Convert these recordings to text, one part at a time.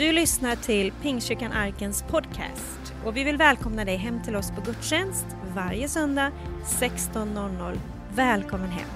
Du lyssnar till Pingstkyrkan Arkens podcast och vi vill välkomna dig hem till oss på gudstjänst varje söndag 16.00. Välkommen hem!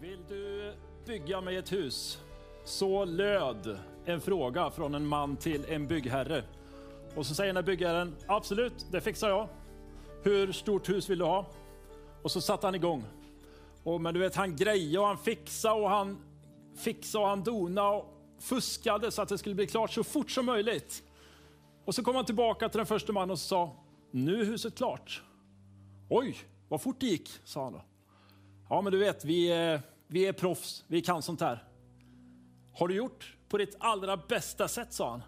Vill du bygga mig ett hus? Så löd en fråga från en man till en byggherre. Och så säger den här byggherren, absolut, det fixar jag. Hur stort hus vill du ha? Och så satte han igång. Och, men du vet, han grejade och han fixade och han fixade och han donade och fuskade så att det skulle bli klart så fort som möjligt. Och så kom han tillbaka till den första mannen och sa, nu är huset klart. Oj, vad fort det gick, sa han då. Ja, men du vet, vi är, vi är proffs, vi kan sånt här. Har du gjort på ditt allra bästa sätt, sa han.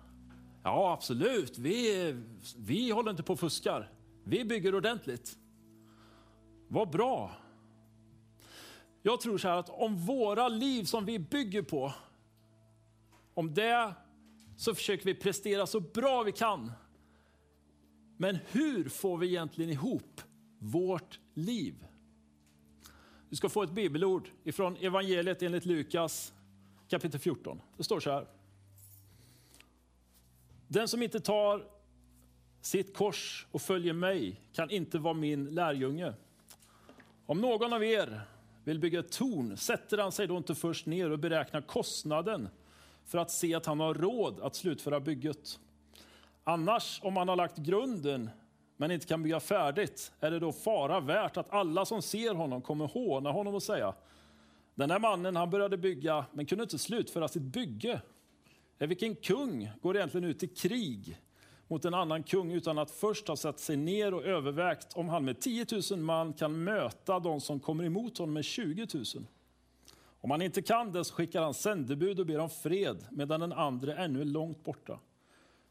Ja, absolut. Vi, vi håller inte på och fuskar. Vi bygger ordentligt. Vad bra. Jag tror så här att om våra liv som vi bygger på, om det så försöker vi prestera så bra vi kan. Men hur får vi egentligen ihop vårt liv? Du ska få ett bibelord ifrån evangeliet enligt Lukas kapitel 14. Det står så här. Den som inte tar sitt kors och följer mig kan inte vara min lärjunge. Om någon av er vill bygga ett torn sätter han sig då inte först ner och beräknar kostnaden för att se att han har råd att slutföra bygget. Annars, om han har lagt grunden men inte kan bygga färdigt, är det då fara värt att alla som ser honom kommer håna honom och säga den här mannen han började bygga men kunde inte slutföra sitt bygge. Vilken kung går egentligen ut i krig mot en annan kung utan att först ha satt sig ner och övervägt om han med 10 000 man kan möta de som kommer emot honom med 20 000. Om han inte kan det så skickar han sändebud och ber om fred medan den andra ännu är långt borta.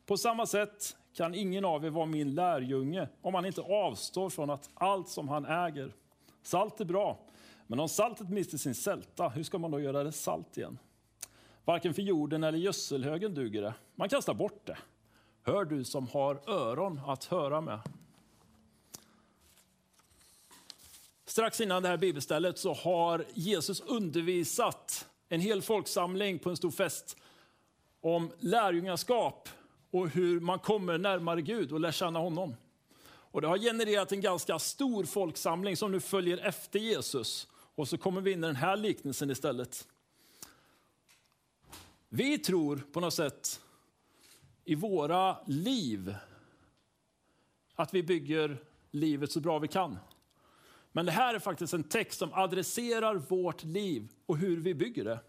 På samma sätt kan ingen av er vara min lärjunge om han inte avstår från att allt som han äger. Salt är bra, men om saltet mister sin sälta, hur ska man då göra det salt igen? Varken för jorden eller gödselhögen duger det. Man kastar bort det. Hör du som har öron att höra med. Strax innan det här bibelstället så har Jesus undervisat en hel folksamling på en stor fest om lärjungaskap och hur man kommer närmare Gud och lär känna honom. Och det har genererat en ganska stor folksamling som nu följer efter Jesus. Och så kommer vi in i den här liknelsen istället. Vi tror på något sätt i våra liv att vi bygger livet så bra vi kan. Men det här är faktiskt en text som adresserar vårt liv och hur vi bygger det.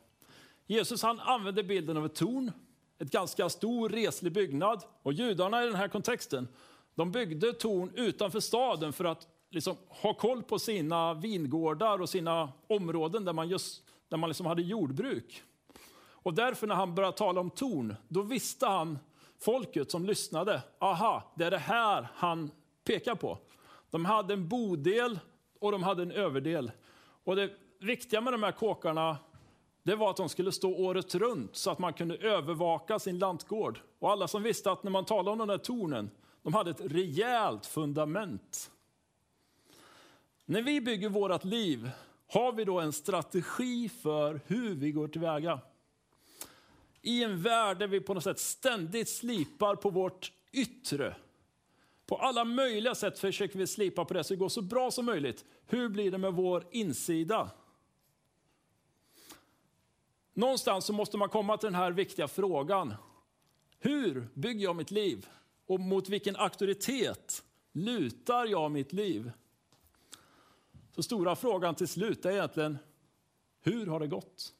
Jesus han använder bilden av ett torn, ett ganska stor reslig byggnad. Och judarna i den här kontexten, de byggde torn utanför staden för att liksom ha koll på sina vingårdar och sina områden där man, just, där man liksom hade jordbruk. Och därför när han började tala om torn, då visste han folket som lyssnade, aha, det är det här han pekar på. De hade en bodel och de hade en överdel. Och det viktiga med de här kåkarna det var att de skulle stå året runt så att man kunde övervaka sin lantgård. Och alla som visste att när man talade om den där tornen, de hade ett rejält fundament. När vi bygger vårt liv, har vi då en strategi för hur vi går tillväga? I en värld där vi på något sätt ständigt slipar på vårt yttre. På alla möjliga sätt försöker vi slipa på det så det går så bra som möjligt. Hur blir det med vår insida? Någonstans så måste man komma till den här viktiga frågan. Hur bygger jag mitt liv? Och mot vilken auktoritet lutar jag mitt liv? Så stora frågan till slut är egentligen, hur har det gått?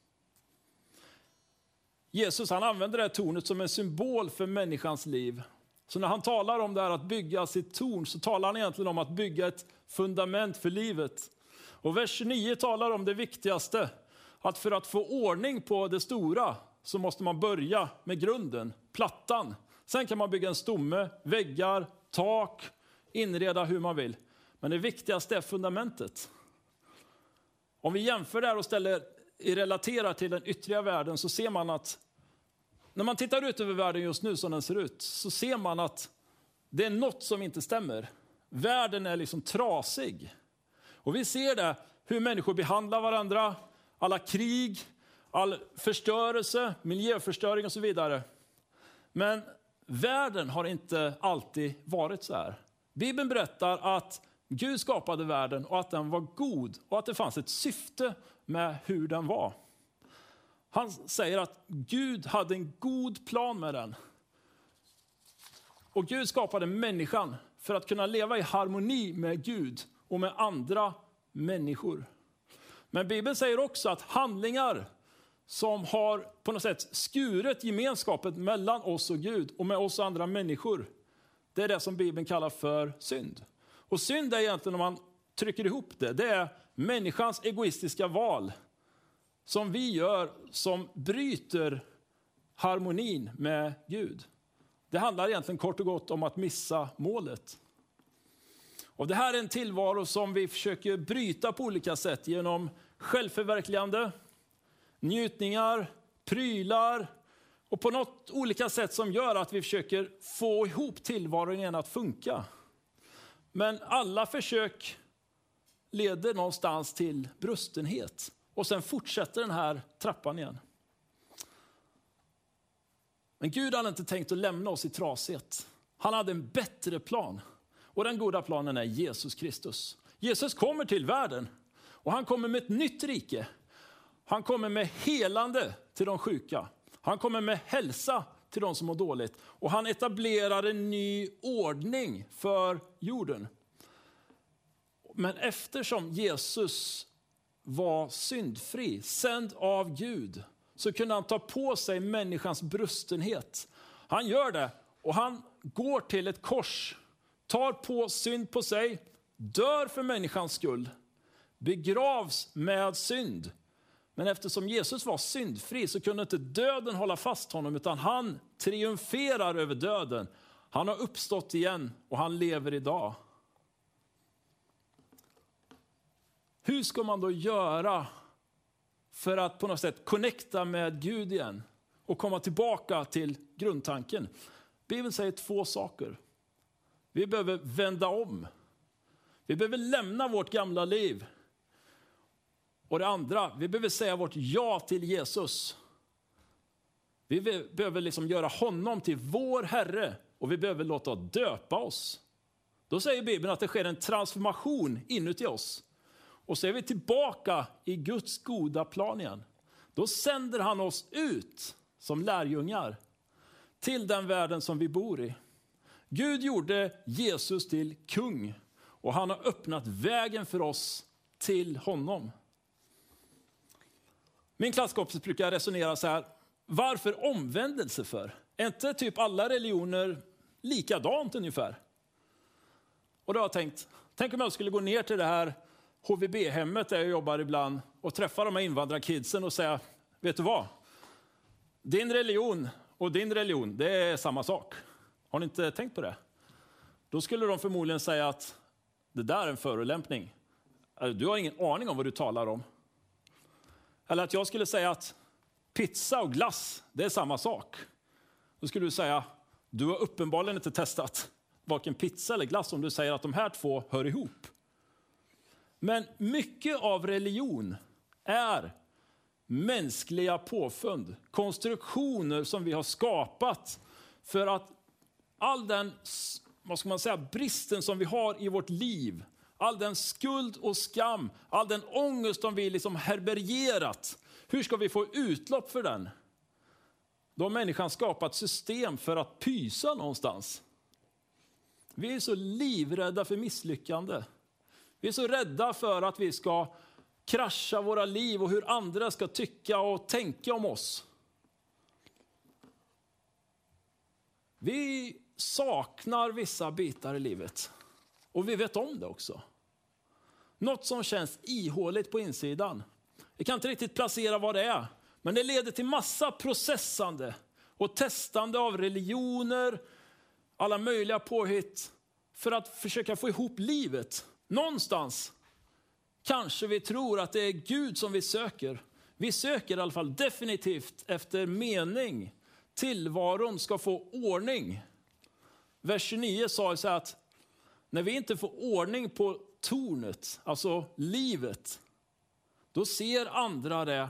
Jesus han använder det här tornet som en symbol för människans liv. Så när han talar om det här att bygga sitt torn så talar han egentligen om att bygga ett fundament för livet. Och vers 29 talar om det viktigaste, att för att få ordning på det stora så måste man börja med grunden, plattan. Sen kan man bygga en stomme, väggar, tak, inreda hur man vill. Men det viktigaste är fundamentet. Om vi jämför det här och ställer relaterar till den yttre världen så ser man att när man tittar ut över världen just nu som den ser ut så ser man att det är något som inte stämmer. Världen är liksom trasig. Och vi ser det hur människor behandlar varandra, alla krig, all förstörelse, miljöförstöring och så vidare. Men världen har inte alltid varit så här. Bibeln berättar att Gud skapade världen och att den var god och att det fanns ett syfte med hur den var. Han säger att Gud hade en god plan med den. Och Gud skapade människan för att kunna leva i harmoni med Gud och med andra människor. Men Bibeln säger också att handlingar som har på något sätt skurit gemenskapen mellan oss och Gud och med oss andra människor, det är det som Bibeln kallar för synd. Och synd är egentligen, om man trycker ihop det, det är människans egoistiska val som vi gör som bryter harmonin med Gud. Det handlar egentligen kort och gott om att missa målet. Och det här är en tillvaro som vi försöker bryta på olika sätt genom självförverkligande, njutningar, prylar och på något olika sätt som gör att vi försöker få ihop tillvaron igen att funka. Men alla försök leder någonstans till brustenhet. Och sen fortsätter den här trappan igen. Men Gud hade inte tänkt att lämna oss i trasighet. Han hade en bättre plan. Och den goda planen är Jesus Kristus. Jesus kommer till världen och han kommer med ett nytt rike. Han kommer med helande till de sjuka. Han kommer med hälsa till de som mår dåligt. Och han etablerar en ny ordning för jorden. Men eftersom Jesus var syndfri, sänd av Gud, så kunde han ta på sig människans brustenhet. Han gör det och han går till ett kors, tar på synd på sig, dör för människans skull, begravs med synd. Men eftersom Jesus var syndfri så kunde inte döden hålla fast honom utan han triumferar över döden. Han har uppstått igen och han lever idag. Hur ska man då göra för att på något sätt connecta med Gud igen och komma tillbaka till grundtanken? Bibeln säger två saker. Vi behöver vända om. Vi behöver lämna vårt gamla liv. Och det andra, vi behöver säga vårt ja till Jesus. Vi behöver liksom göra honom till vår Herre och vi behöver låta döpa oss. Då säger Bibeln att det sker en transformation inuti oss. Och så är vi tillbaka i Guds goda plan igen. Då sänder han oss ut som lärjungar till den världen som vi bor i. Gud gjorde Jesus till kung och han har öppnat vägen för oss till honom. Min klasskompis brukar resonera så här, varför omvändelse för? Är inte typ alla religioner likadant ungefär? Och då har jag tänkt, tänk om jag skulle gå ner till det här HVB-hemmet där jag jobbar ibland och träffa de här invandrarkidsen och säga, vet du vad? Din religion och din religion, det är samma sak. Har ni inte tänkt på det? Då skulle de förmodligen säga att det där är en förolämpning. Äh, du har ingen aning om vad du talar om. Eller att jag skulle säga att pizza och glass, det är samma sak. Då skulle du säga, du har uppenbarligen inte testat varken pizza eller glass om du säger att de här två hör ihop. Men mycket av religion är mänskliga påfund, konstruktioner som vi har skapat för att all den vad ska man säga, bristen som vi har i vårt liv, all den skuld och skam, all den ångest som vi liksom herbergerat, hur ska vi få utlopp för den? Då har människan skapat system för att pysa någonstans. Vi är så livrädda för misslyckande. Vi är så rädda för att vi ska krascha våra liv och hur andra ska tycka och tänka om oss. Vi saknar vissa bitar i livet och vi vet om det också. Något som känns ihåligt på insidan. Vi kan inte riktigt placera vad det är, men det leder till massa processande och testande av religioner, alla möjliga påhitt för att försöka få ihop livet Någonstans kanske vi tror att det är Gud som vi söker. Vi söker i alla fall definitivt efter mening. Tillvaron ska få ordning. Vers 29 sa så att när vi inte får ordning på tornet, alltså livet, då ser andra det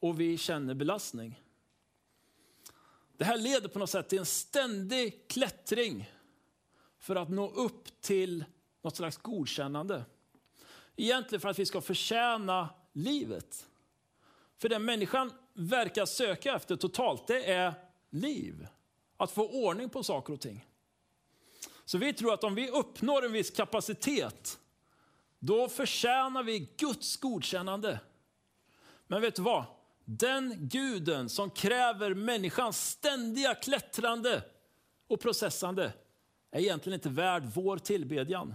och vi känner belastning. Det här leder på något sätt till en ständig klättring för att nå upp till något slags godkännande. Egentligen för att vi ska förtjäna livet. För det människan verkar söka efter totalt, det är liv. Att få ordning på saker och ting. Så vi tror att om vi uppnår en viss kapacitet, då förtjänar vi Guds godkännande. Men vet du vad? Den guden som kräver människans ständiga klättrande och processande är egentligen inte värd vår tillbedjan.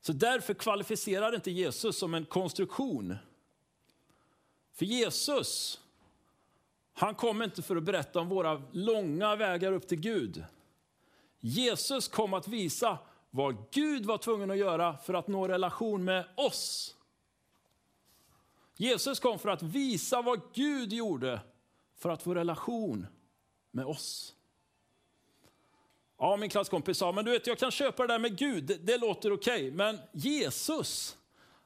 Så därför kvalificerar inte Jesus som en konstruktion. För Jesus, han kom inte för att berätta om våra långa vägar upp till Gud. Jesus kom att visa vad Gud var tvungen att göra för att nå relation med oss. Jesus kom för att visa vad Gud gjorde för att få relation med oss. Ja, min klasskompis sa, men du vet, jag kan köpa det där med Gud, det, det låter okej, okay. men Jesus,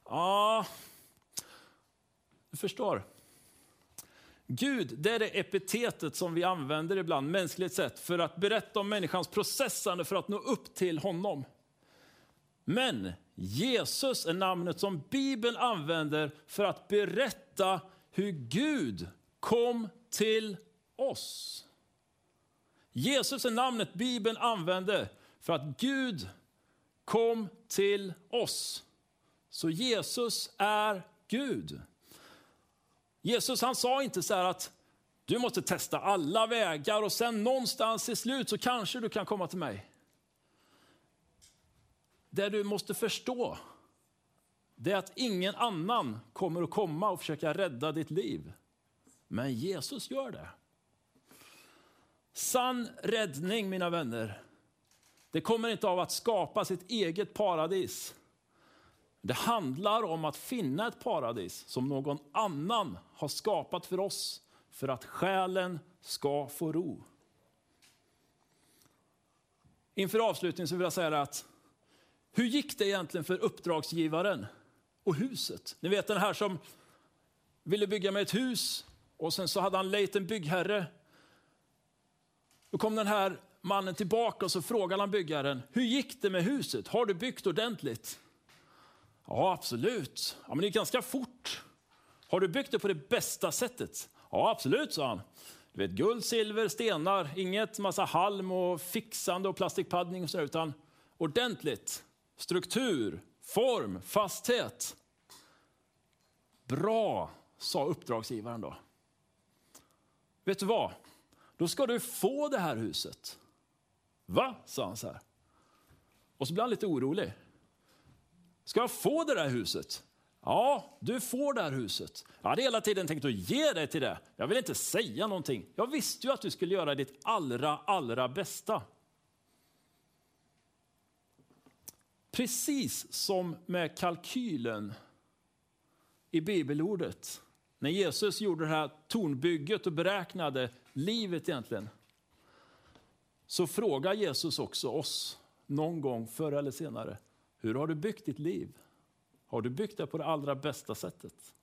ja, du förstår. Gud, det är det epitetet som vi använder ibland, mänskligt sett, för att berätta om människans processande för att nå upp till honom. Men Jesus är namnet som Bibeln använder för att berätta hur Gud kom till oss. Jesus är namnet Bibeln använder för att Gud kom till oss. Så Jesus är Gud. Jesus han sa inte så här att du måste testa alla vägar och sen någonstans i slut så kanske du kan komma till mig. Det du måste förstå det är att ingen annan kommer att komma och försöka rädda ditt liv. Men Jesus gör det. Sann räddning, mina vänner, det kommer inte av att skapa sitt eget paradis. Det handlar om att finna ett paradis som någon annan har skapat för oss för att själen ska få ro. Inför avslutningen så vill jag säga att hur gick det egentligen för uppdragsgivaren och huset? Ni vet den här som ville bygga med ett hus och sen så hade han lejt en byggherre. Då kom den här mannen tillbaka och så frågade han byggaren, hur gick det med huset? Har du byggt ordentligt? Ja, absolut. Ja, men det är ganska fort. Har du byggt det på det bästa sättet? Ja, absolut, sa han. Du vet, guld, silver, stenar, inget massa halm och fixande och plastikpaddning och så, utan ordentligt struktur, form, fasthet. Bra, sa uppdragsgivaren då. Vet du vad? Då ska du få det här huset. Va? sa han så här. Och så blev han lite orolig. Ska jag få det där huset? Ja, du får det här huset. Jag hade hela tiden tänkt att ge dig till det. Jag vill inte säga någonting. Jag visste ju att du skulle göra ditt allra, allra bästa. Precis som med kalkylen i bibelordet. När Jesus gjorde det här tornbygget och beräknade livet egentligen. Så frågar Jesus också oss någon gång förr eller senare. Hur har du byggt ditt liv? Har du byggt det på det allra bästa sättet?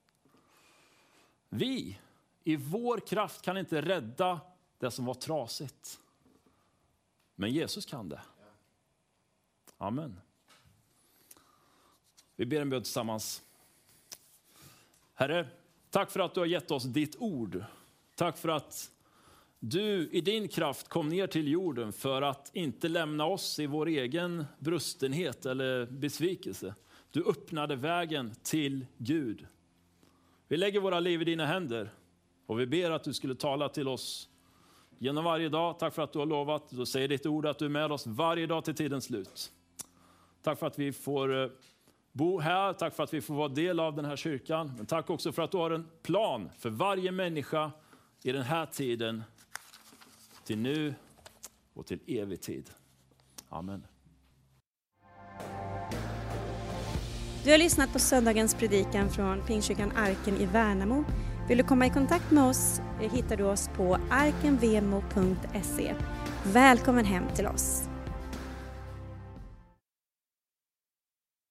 Vi, i vår kraft, kan inte rädda det som var trasigt. Men Jesus kan det. Amen. Vi ber en bön tillsammans. Herre, tack för att du har gett oss ditt ord. Tack för att du i din kraft kom ner till jorden för att inte lämna oss i vår egen brustenhet eller besvikelse. Du öppnade vägen till Gud. Vi lägger våra liv i dina händer och vi ber att du skulle tala till oss genom varje dag. Tack för att du har lovat. Du säger ditt ord att du är med oss varje dag till tidens slut. Tack för att vi får eh, bo här. Tack för att vi får vara del av den här kyrkan. Men tack också för att du har en plan för varje människa i den här tiden, till nu och till evig tid. Amen. Du har lyssnat på söndagens predikan från Pingstkyrkan Arken i Värnamo. Vill du komma i kontakt med oss eh, hittar du oss på arkenvemo.se. Välkommen hem till oss.